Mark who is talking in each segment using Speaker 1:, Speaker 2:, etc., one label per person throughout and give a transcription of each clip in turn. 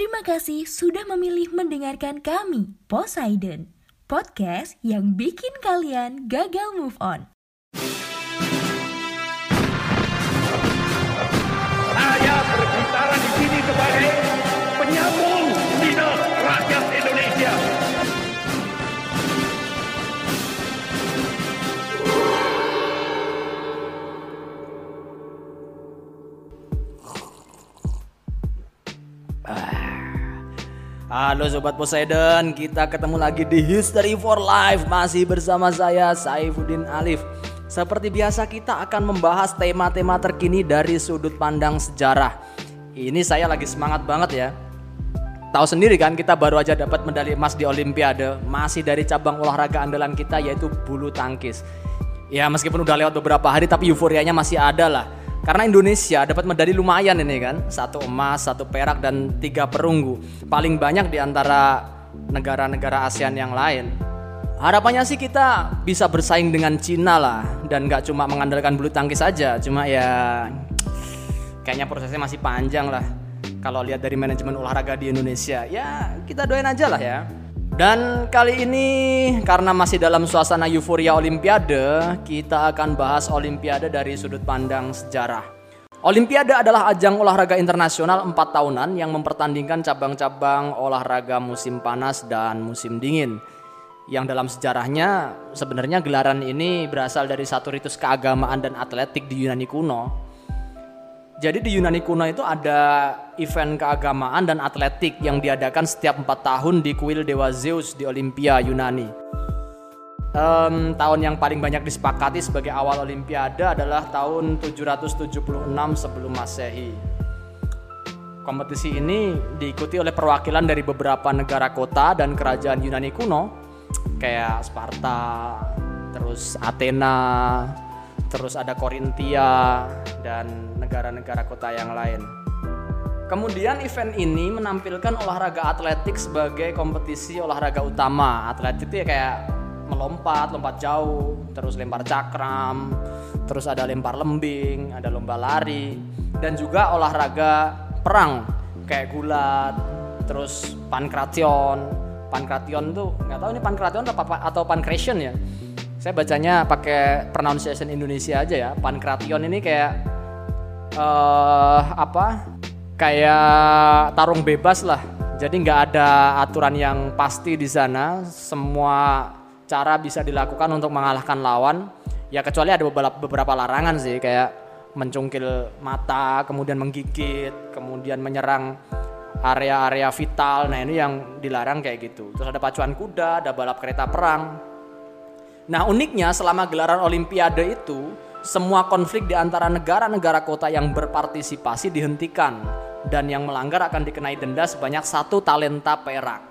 Speaker 1: Terima kasih sudah memilih mendengarkan kami, Poseidon, podcast yang bikin kalian gagal move on.
Speaker 2: Halo Sobat Poseidon, kita ketemu lagi di History for Life. Masih bersama saya Saifuddin Alif. Seperti biasa kita akan membahas tema-tema terkini dari sudut pandang sejarah. Ini saya lagi semangat banget ya. Tahu sendiri kan kita baru aja dapat medali emas di Olimpiade. Masih dari cabang olahraga andalan kita yaitu bulu tangkis. Ya meskipun udah lewat beberapa hari tapi euforianya masih ada lah karena Indonesia dapat medali lumayan ini kan, satu emas, satu perak dan tiga perunggu. Paling banyak di antara negara-negara ASEAN yang lain. Harapannya sih kita bisa bersaing dengan Cina lah dan nggak cuma mengandalkan bulu tangkis saja. Cuma ya kayaknya prosesnya masih panjang lah. Kalau lihat dari manajemen olahraga di Indonesia, ya kita doain aja lah ya. Dan kali ini karena masih dalam suasana euforia Olimpiade, kita akan bahas Olimpiade dari sudut pandang sejarah. Olimpiade adalah ajang olahraga internasional 4 tahunan yang mempertandingkan cabang-cabang olahraga musim panas dan musim dingin. Yang dalam sejarahnya sebenarnya gelaran ini berasal dari satu ritus keagamaan dan atletik di Yunani kuno jadi di Yunani kuno itu ada event keagamaan dan atletik yang diadakan setiap empat tahun di kuil Dewa Zeus di Olimpia Yunani. Um, tahun yang paling banyak disepakati sebagai awal Olimpiade adalah tahun 776 sebelum Masehi. Kompetisi ini diikuti oleh perwakilan dari beberapa negara kota dan kerajaan Yunani kuno, kayak Sparta, terus Athena, terus ada Korintia dan negara-negara kota yang lain. Kemudian event ini menampilkan olahraga atletik sebagai kompetisi olahraga utama. Atletik itu ya kayak melompat, lompat jauh, terus lempar cakram, terus ada lempar lembing, ada lomba lari, dan juga olahraga perang kayak gulat, terus pankration. Pankration tuh nggak tahu ini pankration atau, pankration ya. Saya bacanya pakai pronunciation Indonesia aja ya. Pankration ini kayak uh, apa kayak tarung bebas lah. Jadi nggak ada aturan yang pasti di sana. Semua cara bisa dilakukan untuk mengalahkan lawan. Ya kecuali ada beberapa, larangan sih kayak mencungkil mata, kemudian menggigit, kemudian menyerang area-area vital. Nah ini yang dilarang kayak gitu. Terus ada pacuan kuda, ada balap kereta perang. Nah uniknya selama gelaran Olimpiade itu semua konflik di antara negara-negara kota yang berpartisipasi dihentikan dan yang melanggar akan dikenai denda sebanyak satu talenta perak.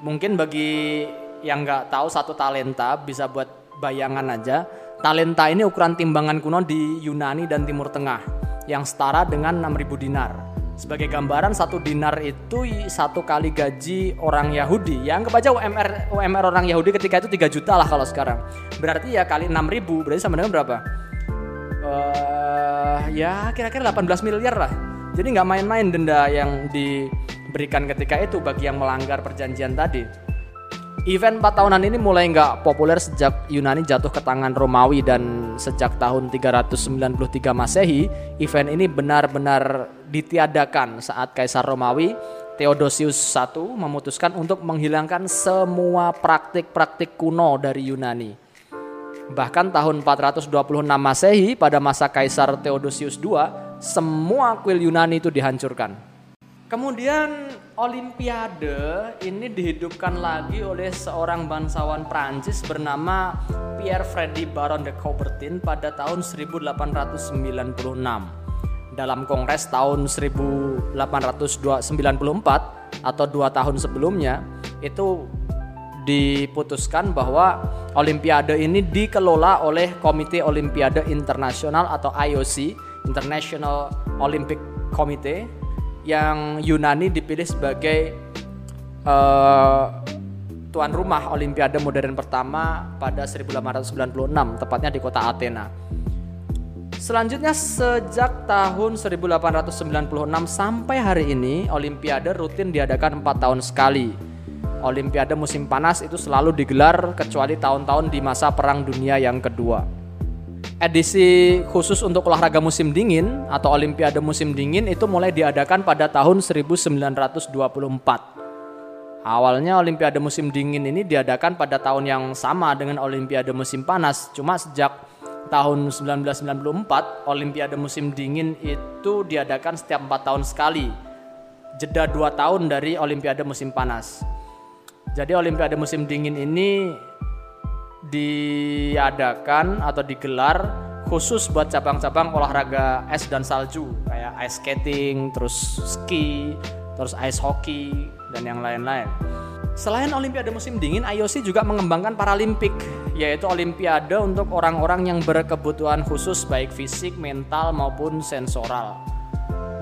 Speaker 2: Mungkin bagi yang nggak tahu satu talenta bisa buat bayangan aja. Talenta ini ukuran timbangan kuno di Yunani dan Timur Tengah yang setara dengan 6000 dinar. Sebagai gambaran satu dinar itu satu kali gaji orang Yahudi. Yang kebaca UMR UMR orang Yahudi ketika itu 3 juta lah kalau sekarang. Berarti ya kali 6000 berarti sama dengan berapa? uh, ya kira-kira 18 miliar lah. Jadi nggak main-main denda yang diberikan ketika itu bagi yang melanggar perjanjian tadi. Event 4 tahunan ini mulai nggak populer sejak Yunani jatuh ke tangan Romawi dan sejak tahun 393 Masehi, event ini benar-benar ditiadakan saat Kaisar Romawi Theodosius I memutuskan untuk menghilangkan semua praktik-praktik kuno dari Yunani. Bahkan tahun 426 Masehi pada masa Kaisar Theodosius II, semua kuil Yunani itu dihancurkan. Kemudian Olimpiade ini dihidupkan lagi oleh seorang bangsawan Prancis bernama Pierre Freddy Baron de Coubertin pada tahun 1896. Dalam kongres tahun 1894 atau dua tahun sebelumnya itu diputuskan bahwa Olimpiade ini dikelola oleh Komite Olimpiade Internasional atau IOC International Olympic Committee yang Yunani dipilih sebagai uh, tuan rumah Olimpiade modern pertama pada 1896 tepatnya di kota Athena. Selanjutnya sejak tahun 1896 sampai hari ini Olimpiade rutin diadakan 4 tahun sekali. Olimpiade musim panas itu selalu digelar kecuali tahun-tahun di masa Perang Dunia yang kedua. Edisi khusus untuk olahraga musim dingin atau Olimpiade musim dingin itu mulai diadakan pada tahun 1924. Awalnya Olimpiade musim dingin ini diadakan pada tahun yang sama dengan Olimpiade musim panas, cuma sejak tahun 1994 Olimpiade musim dingin itu diadakan setiap 4 tahun sekali. Jeda 2 tahun dari Olimpiade musim panas. Jadi Olimpiade musim dingin ini diadakan atau digelar khusus buat cabang-cabang olahraga es dan salju kayak ice skating, terus ski, terus ice hockey dan yang lain-lain. Selain Olimpiade musim dingin, IOC juga mengembangkan Paralimpik, yaitu Olimpiade untuk orang-orang yang berkebutuhan khusus baik fisik, mental maupun sensoral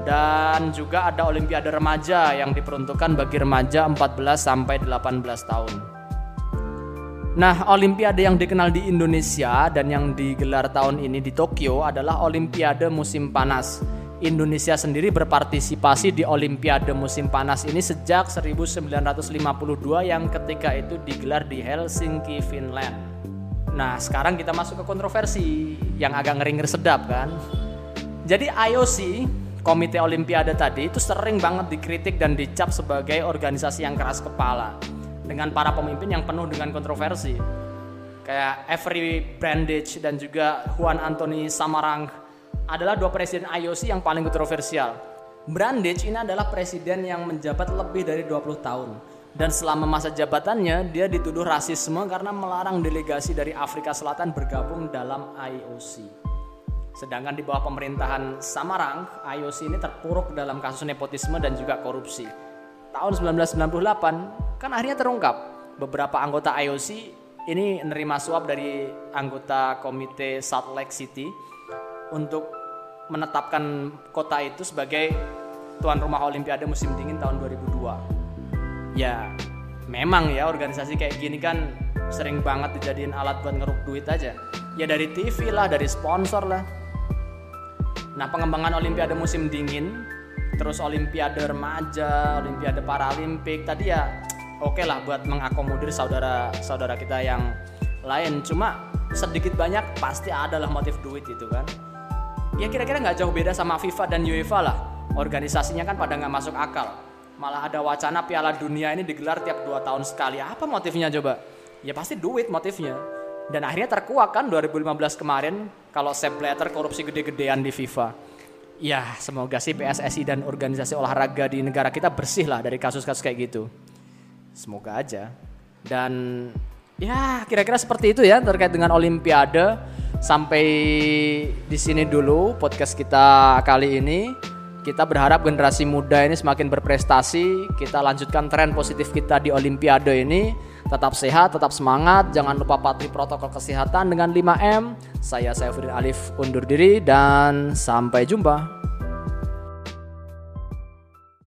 Speaker 2: dan juga ada olimpiade remaja yang diperuntukkan bagi remaja 14 sampai 18 tahun. Nah, olimpiade yang dikenal di Indonesia dan yang digelar tahun ini di Tokyo adalah olimpiade musim panas. Indonesia sendiri berpartisipasi di olimpiade musim panas ini sejak 1952 yang ketika itu digelar di Helsinki, Finland. Nah, sekarang kita masuk ke kontroversi yang agak ngeri-ngeri sedap kan. Jadi IOC Komite Olimpiade tadi itu sering banget dikritik dan dicap sebagai organisasi yang keras kepala dengan para pemimpin yang penuh dengan kontroversi. Kayak Avery Brandage dan juga Juan Anthony Samarang adalah dua presiden IOC yang paling kontroversial. Brandage ini adalah presiden yang menjabat lebih dari 20 tahun dan selama masa jabatannya dia dituduh rasisme karena melarang delegasi dari Afrika Selatan bergabung dalam IOC. Sedangkan di bawah pemerintahan Samarang, IOC ini terpuruk dalam kasus nepotisme dan juga korupsi. Tahun 1998 kan akhirnya terungkap beberapa anggota IOC ini menerima suap dari anggota komite Salt Lake City untuk menetapkan kota itu sebagai tuan rumah Olimpiade musim dingin tahun 2002. Ya, memang ya organisasi kayak gini kan sering banget dijadiin alat buat ngeruk duit aja. Ya dari TV lah, dari sponsor lah Nah, pengembangan Olimpiade musim dingin, terus Olimpiade remaja, Olimpiade Paralimpik tadi ya oke okay lah buat mengakomodir saudara-saudara kita yang lain. Cuma sedikit banyak pasti adalah motif duit itu kan. Ya kira-kira nggak jauh beda sama FIFA dan UEFA lah. Organisasinya kan pada nggak masuk akal. Malah ada wacana Piala Dunia ini digelar tiap dua tahun sekali. Apa motifnya coba? Ya pasti duit motifnya. Dan akhirnya terkuak kan 2015 kemarin kalau Sepp Blatter korupsi gede-gedean di FIFA. Ya, semoga sih PSSI dan organisasi olahraga di negara kita bersih lah dari kasus-kasus kayak gitu. Semoga aja. Dan ya kira-kira seperti itu ya terkait dengan Olimpiade. Sampai di sini dulu podcast kita kali ini. Kita berharap generasi muda ini semakin berprestasi. Kita lanjutkan tren positif kita di Olimpiade ini Tetap sehat, tetap semangat, jangan lupa patuhi protokol kesehatan dengan 5M. Saya Saifuddin Alif undur diri dan sampai jumpa.